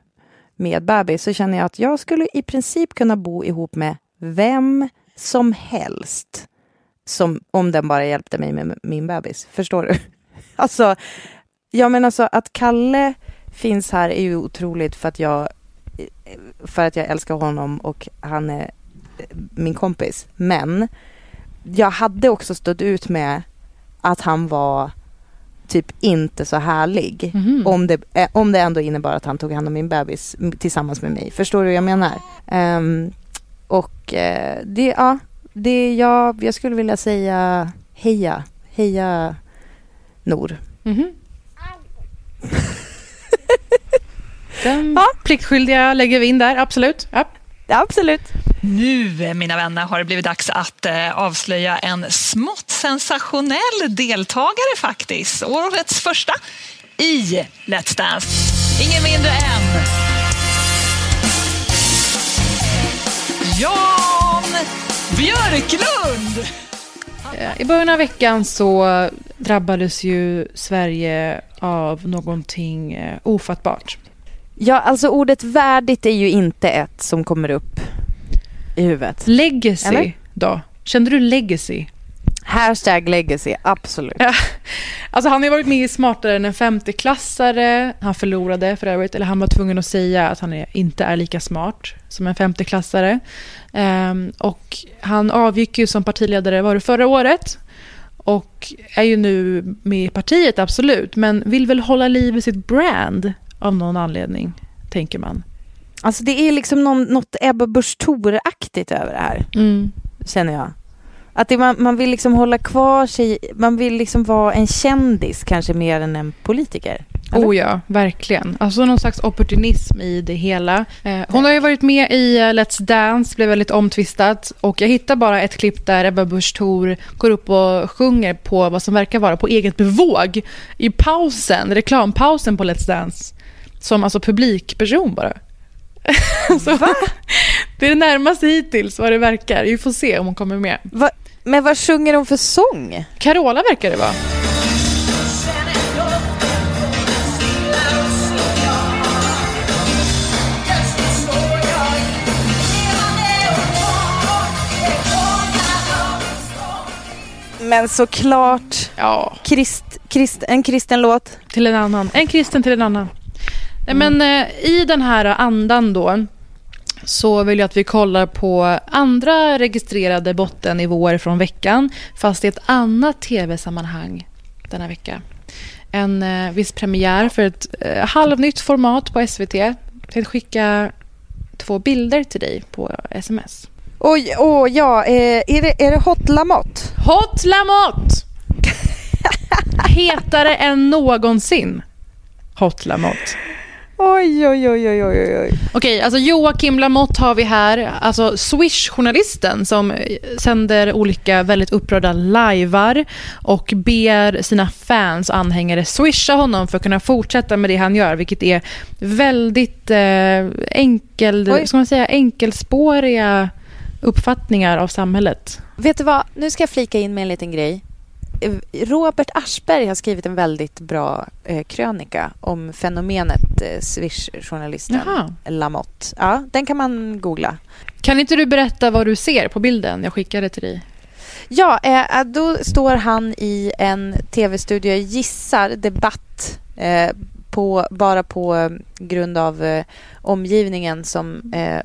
med bebis, så känner jag att jag skulle i princip kunna bo ihop med vem som helst. Som, om den bara hjälpte mig med min bebis. Förstår du? <laughs> Alltså, jag menar så alltså, att Kalle finns här är ju otroligt för att jag för att jag älskar honom och han är eh, min kompis. Men jag hade också stått ut med att han var typ inte så härlig. Mhm. Om, det, eh, om det ändå innebar att han tog hand om min bebis tillsammans med mig. Förstår du vad jag menar? Ehm, och eh, det, ja, det jag, jag skulle vilja säga heja, heja Nor. Mhm. <laughs> Den Ja. pliktskyldiga lägger vi in där, absolut. Ja, absolut. Nu, mina vänner, har det blivit dags att eh, avslöja en smått sensationell deltagare faktiskt. Årets första i Let's Dance. Ingen mindre än Jan Björklund! Eh, I början av veckan så drabbades ju Sverige av någonting eh, ofattbart. Ja, alltså ordet värdigt är ju inte ett som kommer upp i huvudet. Legacy Eller? då? Kände du legacy? Hashtag legacy, absolut. Ja. Alltså han har varit med i Smartare än en 50-klassare. Han förlorade för övrigt, eller han var tvungen att säga att han inte är lika smart som en 50-klassare. Um, och han avgick ju som partiledare, var det förra året? Och är ju nu med i partiet, absolut. Men vill väl hålla liv i sitt brand av någon anledning, tänker man. Alltså det är liksom någon, något Ebba Busch aktigt över det här, mm. känner jag. Att det, man, man vill liksom hålla kvar sig, man vill liksom vara en kändis kanske mer än en politiker. Eller? Oh ja, verkligen. Alltså någon slags opportunism i det hela. Eh, hon har ju varit med i uh, Let's Dance, blev väldigt omtvistat. Och jag hittar bara ett klipp där Ebba Busch Thor går upp och sjunger på vad som verkar vara på eget bevåg i pausen, reklampausen på Let's Dance. Som alltså publikperson bara. <laughs> Så, Va? Det är det närmaste hittills vad det verkar. Vi får se om hon kommer med. Va? Men vad sjunger hon för sång? Carola verkar det vara. Men såklart. Ja. Krist, krist, en kristen låt. Till en annan. En kristen till en annan. Mm. Men eh, i den här andan då så vill jag att vi kollar på andra registrerade bottennivåer från veckan fast i ett annat tv-sammanhang denna vecka. En eh, viss premiär för ett eh, halvnytt format på SVT. Jag tänkte skicka två bilder till dig på sms. Oj, oh, ja, eh, är, det, är det Hot Lamotte? Hot Lamotte! <laughs> Hetare än någonsin. Hot Lamotte. Oj, oj, oj, oj, oj, oj. Okej, alltså Joakim Lamotte har vi här. Alltså Swish-journalisten som sänder olika väldigt upprörda lajvar och ber sina fans och anhängare swisha honom för att kunna fortsätta med det han gör, vilket är väldigt eh, enkel, ska man säga, enkelspåriga uppfattningar av samhället. Vet du vad, nu ska jag flika in med en liten grej. Robert Aschberg har skrivit en väldigt bra eh, krönika om fenomenet eh, Swish-journalisten Lamotte. Ja, den kan man googla. Kan inte du berätta vad du ser på bilden jag skickade till dig? Ja, eh, då står han i en tv-studio, jag gissar debatt, eh, på, bara på grund av eh, omgivningen som eh,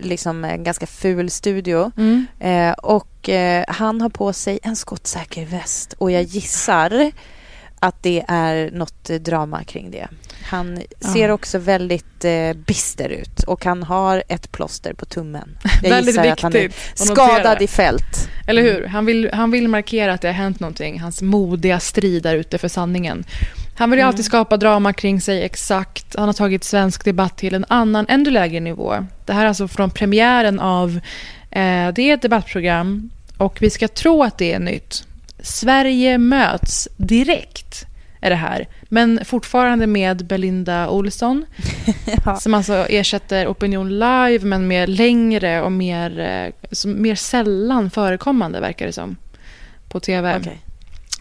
liksom en ganska ful studio. Mm. Eh, och eh, han har på sig en skottsäker väst och jag gissar att det är något drama kring det. Han ser ja. också väldigt eh, bister ut och han har ett plåster på tummen. Jag väldigt gissar att han är skadad i fält. Eller hur? Han vill, han vill markera att det har hänt någonting. Hans modiga strid där ute för sanningen. Han vill ju mm. alltid skapa drama kring sig, exakt. Han har tagit svensk debatt till en annan, ännu lägre nivå. Det här är alltså från premiären av, eh, det är ett debattprogram och vi ska tro att det är nytt. Sverige möts direkt är det här. Men fortfarande med Belinda Olsson. <laughs> ja. Som alltså ersätter Opinion Live men med längre och mer, eh, mer sällan förekommande verkar det som. På tv. Okay.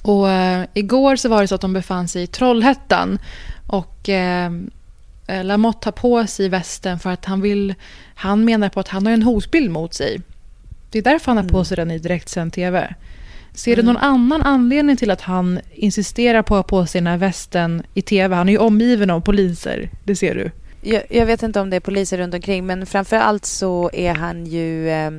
Och eh, igår så var det så att de befann sig i Trollhättan. Och eh, eh, Lamotte har på sig västen för att han vill... Han menar på att han har en hotbild mot sig. Det är därför han har på mm. sig den i direktsänd tv. Ser du mm. någon annan anledning till att han insisterar på att ha på sig den här västen i tv? Han är ju omgiven av poliser, det ser du. Jag, jag vet inte om det är poliser runt omkring men framför allt så är han ju eh,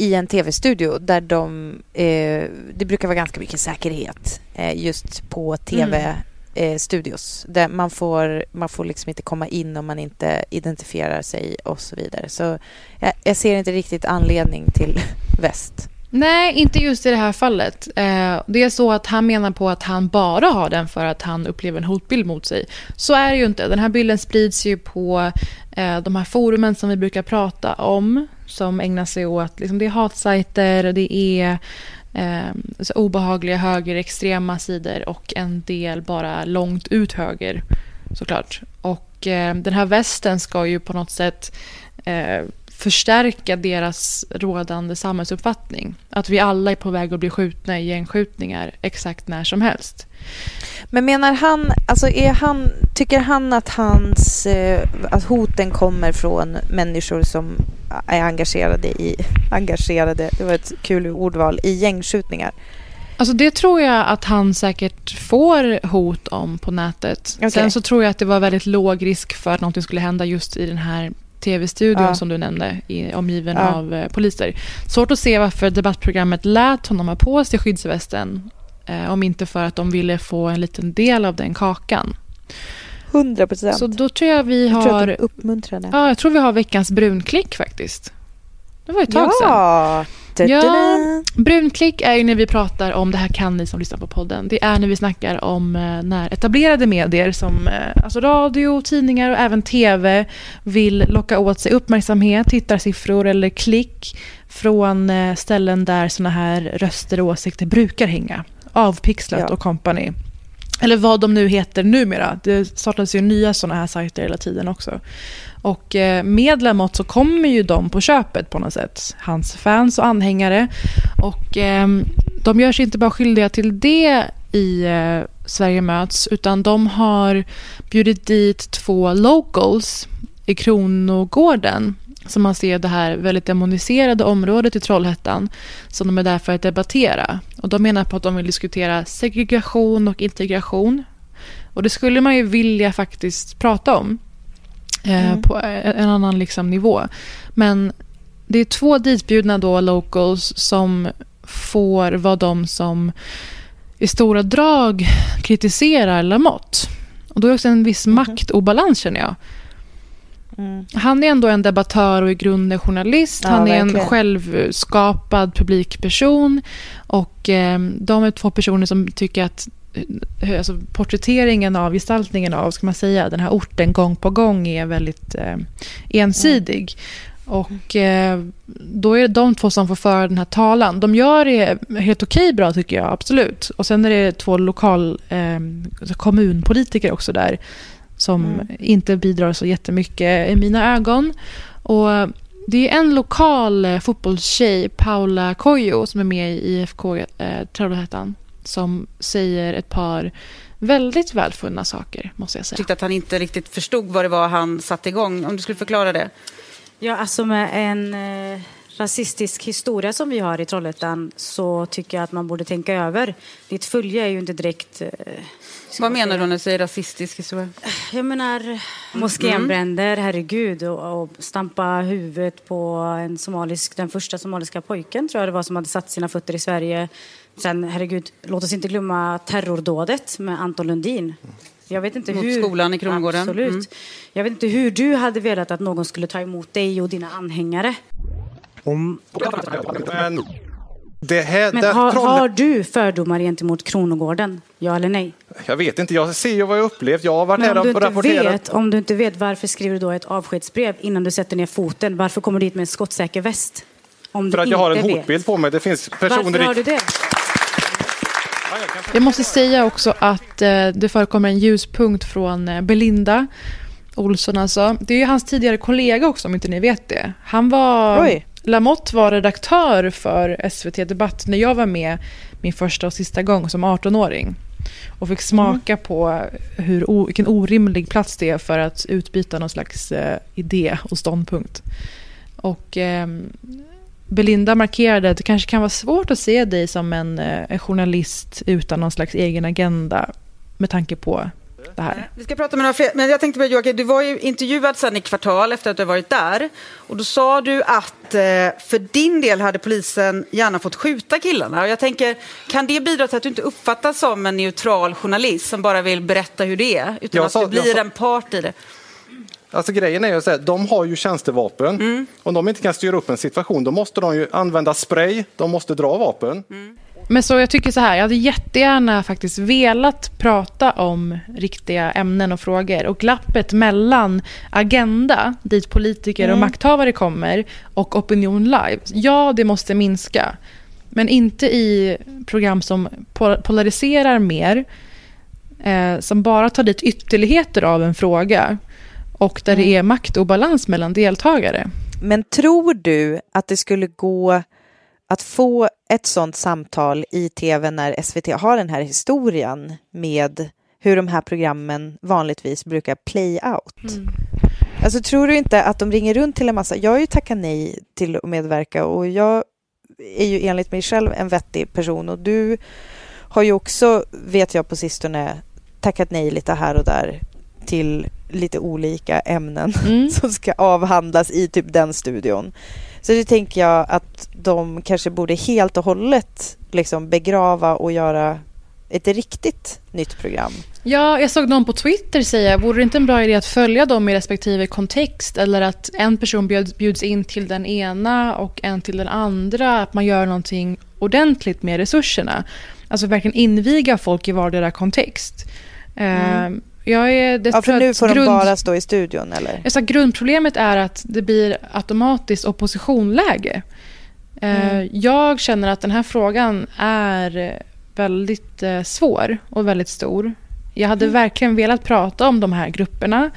i en tv-studio där de... Eh, det brukar vara ganska mycket säkerhet eh, just på tv-studios. Mm. Eh, man får, man får liksom inte komma in om man inte identifierar sig och så vidare. Så jag, jag ser inte riktigt anledning till <laughs> väst. Nej, inte just i det här fallet. Eh, det är så att han menar på att han bara har den för att han upplever en hotbild mot sig. Så är det ju inte. Den här bilden sprids ju på Eh, de här forumen som vi brukar prata om. Som ägnar sig åt, liksom, det är hatsajter, det är eh, så obehagliga högerextrema sidor och en del bara långt ut höger såklart. Och eh, den här västen ska ju på något sätt eh, förstärka deras rådande samhällsuppfattning. Att vi alla är på väg att bli skjutna i gängskjutningar exakt när som helst. Men menar han, alltså är han, tycker han att, hans, eh, att hoten kommer från människor som är engagerade i, engagerade, det var ett kul ordval, i gängskjutningar. Alltså det tror jag att han säkert får hot om på nätet. Okay. Sen så tror jag att det var väldigt låg risk för att någonting skulle hända just i den här tv-studion ja. som du nämnde, i, omgiven ja. av eh, poliser. Svårt att se varför debattprogrammet lät honom ha på sig skyddsvästen. Eh, om inte för att de ville få en liten del av den kakan. 100 procent. Så då tror jag vi har... Jag tror att de uppmuntrade. Ja, jag tror vi har veckans brunklick faktiskt. Det var ett tag ja. sedan. Ja, brunklick är ju när vi pratar om, det här kan ni som lyssnar på podden, det är när vi snackar om eh, när etablerade medier som eh, alltså radio, tidningar och även tv vill locka åt sig uppmärksamhet, tittarsiffror eller klick från ställen där såna här röster och åsikter brukar hänga. Avpixlat ja. och company. Eller vad de nu heter numera. Det startas ju nya såna här sajter hela tiden också. Och eh, med Lamotte så kommer ju de på köpet på något sätt. Hans fans och anhängare. Och eh, de gör sig inte bara skyldiga till det i eh, Sverige möts utan de har bjudit dit två locals i Kronogården som man ser det här väldigt demoniserade området i Trollhättan som de är där för att debattera. Och de menar på att de vill diskutera segregation och integration. Och det skulle man ju vilja faktiskt prata om eh, mm. på en annan liksom nivå. Men det är två ditbjudna då locals som får vara de som i stora drag kritiserar Lamotte. Och då är det också en viss mm. maktobalans känner jag. Mm. Han är ändå en debattör och i grunden journalist. Ja, han är verkligen. en självskapad publikperson. Och eh, de är två personer som tycker att eh, alltså, porträtteringen av, gestaltningen av, ska man säga, den här orten gång på gång är väldigt eh, ensidig. Mm. Och eh, då är det de två som får föra den här talan. De gör det helt okej bra tycker jag, absolut. Och sen är det två lokal eh, kommunpolitiker också där som mm. inte bidrar så jättemycket i mina ögon. Och det är en lokal eh, fotbollstjej, Paula Kojo, som är med i IFK eh, Trollhättan som säger ett par väldigt välfunna saker, måste jag säga. Jag tyckte att han inte riktigt förstod vad det var han satte igång. Om du skulle förklara det. Ja, alltså med en eh, rasistisk historia som vi har i Trollhättan så tycker jag att man borde tänka över. Ditt följe är ju inte direkt... Eh, vad menar du när du säger rasistisk historia? Jag menar moskénbränder, mm. herregud, och, och stampa huvudet på en somalisk, den första somaliska pojken tror jag det var som hade satt sina fötter i Sverige. Sen, herregud, låt oss inte glömma terrordådet med Anton Lundin. Jag vet inte Mot hur, skolan i Kronogården? Absolut. Mm. Jag vet inte hur du hade velat att någon skulle ta emot dig och dina anhängare. Om... Det här, Men har, har, du fördomar gentemot Kronogården? Ja eller nej? Jag vet inte. Jag ser ju vad jag upplevt. Jag har varit Men här och rapporterat. Vet, om du inte vet, varför skriver du då ett avskedsbrev innan du sätter ner foten? Varför kommer du dit med en skottsäker väst? Om För att jag har en hotbild vet. på mig. Det finns personer... Varför har du det? Jag måste säga också att eh, det förekommer en ljuspunkt från eh, Belinda Olsson alltså. Det är ju hans tidigare kollega också om inte ni vet det. Han var... Oj. Lamotte var redaktör för SVT Debatt när jag var med min första och sista gång som 18-åring. Och fick smaka mm. på hur, vilken orimlig plats det är för att utbyta någon slags eh, idé och ståndpunkt. Och eh, Belinda markerade att det kanske kan vara svårt att se dig som en, eh, en journalist utan någon slags egen agenda med tanke på det här. Vi ska prata med några fler, men jag tänkte på Joakim, du var ju intervjuad sen i kvartal efter att du varit där. Och då sa du att eh, för din del hade polisen gärna fått skjuta killarna. Och jag tänker, kan det bidra till att du inte uppfattas som en neutral journalist som bara vill berätta hur det är? Utan jag att du blir sa... en part i det? Alltså grejen är ju här, de har ju tjänstevapen. Mm. Om de inte kan styra upp en situation, då måste de ju använda spray, de måste dra vapen. Mm. Men så jag tycker så här, jag hade jättegärna faktiskt velat prata om riktiga ämnen och frågor. Och glappet mellan Agenda, dit politiker mm. och makthavare kommer, och Opinion Live. Ja, det måste minska. Men inte i program som polariserar mer, eh, som bara tar dit ytterligheter av en fråga och där mm. det är maktobalans mellan deltagare. Men tror du att det skulle gå att få ett sånt samtal i tv när SVT har den här historien med hur de här programmen vanligtvis brukar play out. Mm. Alltså tror du inte att de ringer runt till en massa... Jag har ju tackat nej till att medverka och jag är ju enligt mig själv en vettig person och du har ju också, vet jag på sistone, tackat nej lite här och där till lite olika ämnen mm. <laughs> som ska avhandlas i typ den studion. Så det tänker jag att de kanske borde helt och hållet liksom begrava och göra ett riktigt nytt program. Ja, jag såg någon på Twitter säga, vore det inte en bra idé att följa dem i respektive kontext eller att en person bjuds in till den ena och en till den andra, att man gör någonting ordentligt med resurserna. Alltså verkligen inviga folk i vardera kontext. Mm. Jag är ja, för nu får grund... de bara stå i studion eller? Jag sa, grundproblemet är att det blir automatiskt oppositionläge. Ehm, mm. Jag känner att den här frågan är väldigt eh, svår och väldigt stor. Jag hade mm. verkligen velat prata om de här grupperna,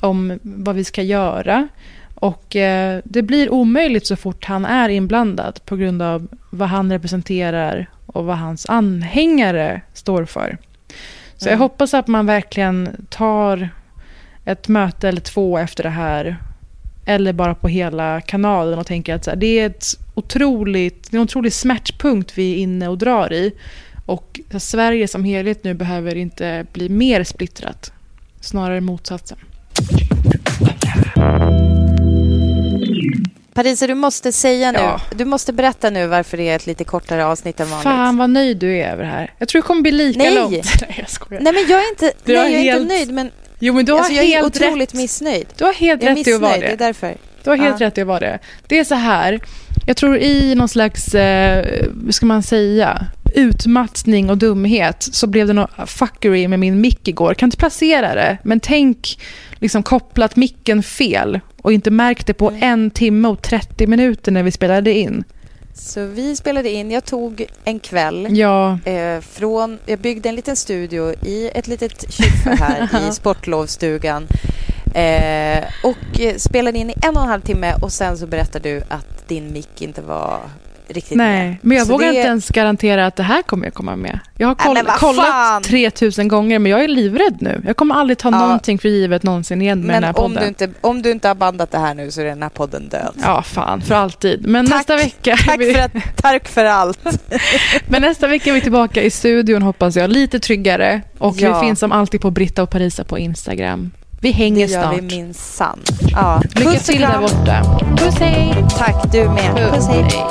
om vad vi ska göra. Och eh, det blir omöjligt så fort han är inblandad på grund av vad han representerar och vad hans anhängare står för. Så mm. jag hoppas att man verkligen tar ett möte eller två efter det här eller bara på hela kanalen och tänker att det är ett otroligt, det är en otrolig smärtpunkt vi är inne och drar i. Och Sverige som helhet nu behöver inte bli mer splittrat, snarare motsatsen. Parisa, du måste säga nu, ja. du måste berätta nu varför det är ett lite kortare avsnitt än vanligt. Fan vad nöjd du är över det här. Jag tror det kommer bli lika nej. långt. <laughs> Nej, jag skojar. Nej, men jag är inte, nej, jag är helt... inte nöjd, men jo, men du har alltså, jag är otroligt rätt. missnöjd. Du har helt jag rätt i att vara det. det är därför. Du har helt ja. rätt i att vara det. Det är så här, jag tror i någon slags, eh, vad ska man säga, utmattning och dumhet så blev det något fuckery med min mick igår. Kan inte placera det, men tänk liksom kopplat micken fel och inte märkt det på mm. en timme och 30 minuter när vi spelade in. Så vi spelade in, jag tog en kväll ja. eh, från, jag byggde en liten studio i ett litet kyffe här <laughs> i sportlovsstugan eh, och spelade in i en och en halv timme och sen så berättade du att din mick inte var riktigt Nej, med. men jag så vågar det... inte ens garantera att det här kommer jag komma med. Jag har koll, Nej, kollat 3000 gånger, men jag är livrädd nu. Jag kommer aldrig ta ja. någonting för givet någonsin igen med men den här podden. Om du, inte, om du inte har bandat det här nu så är den här podden död. Ja, fan, för alltid. Men tack, nästa vecka... Tack, vi... för att, tack för allt. <laughs> men nästa vecka är vi tillbaka i studion, hoppas jag. Lite tryggare. Och ja. vi finns som alltid på Britta och Parisa på Instagram. Vi hänger snart. Det gör vi minsann. Ja. Lycka till där borta. Puss hej. Tack du med. Puss, Puss hej. hej.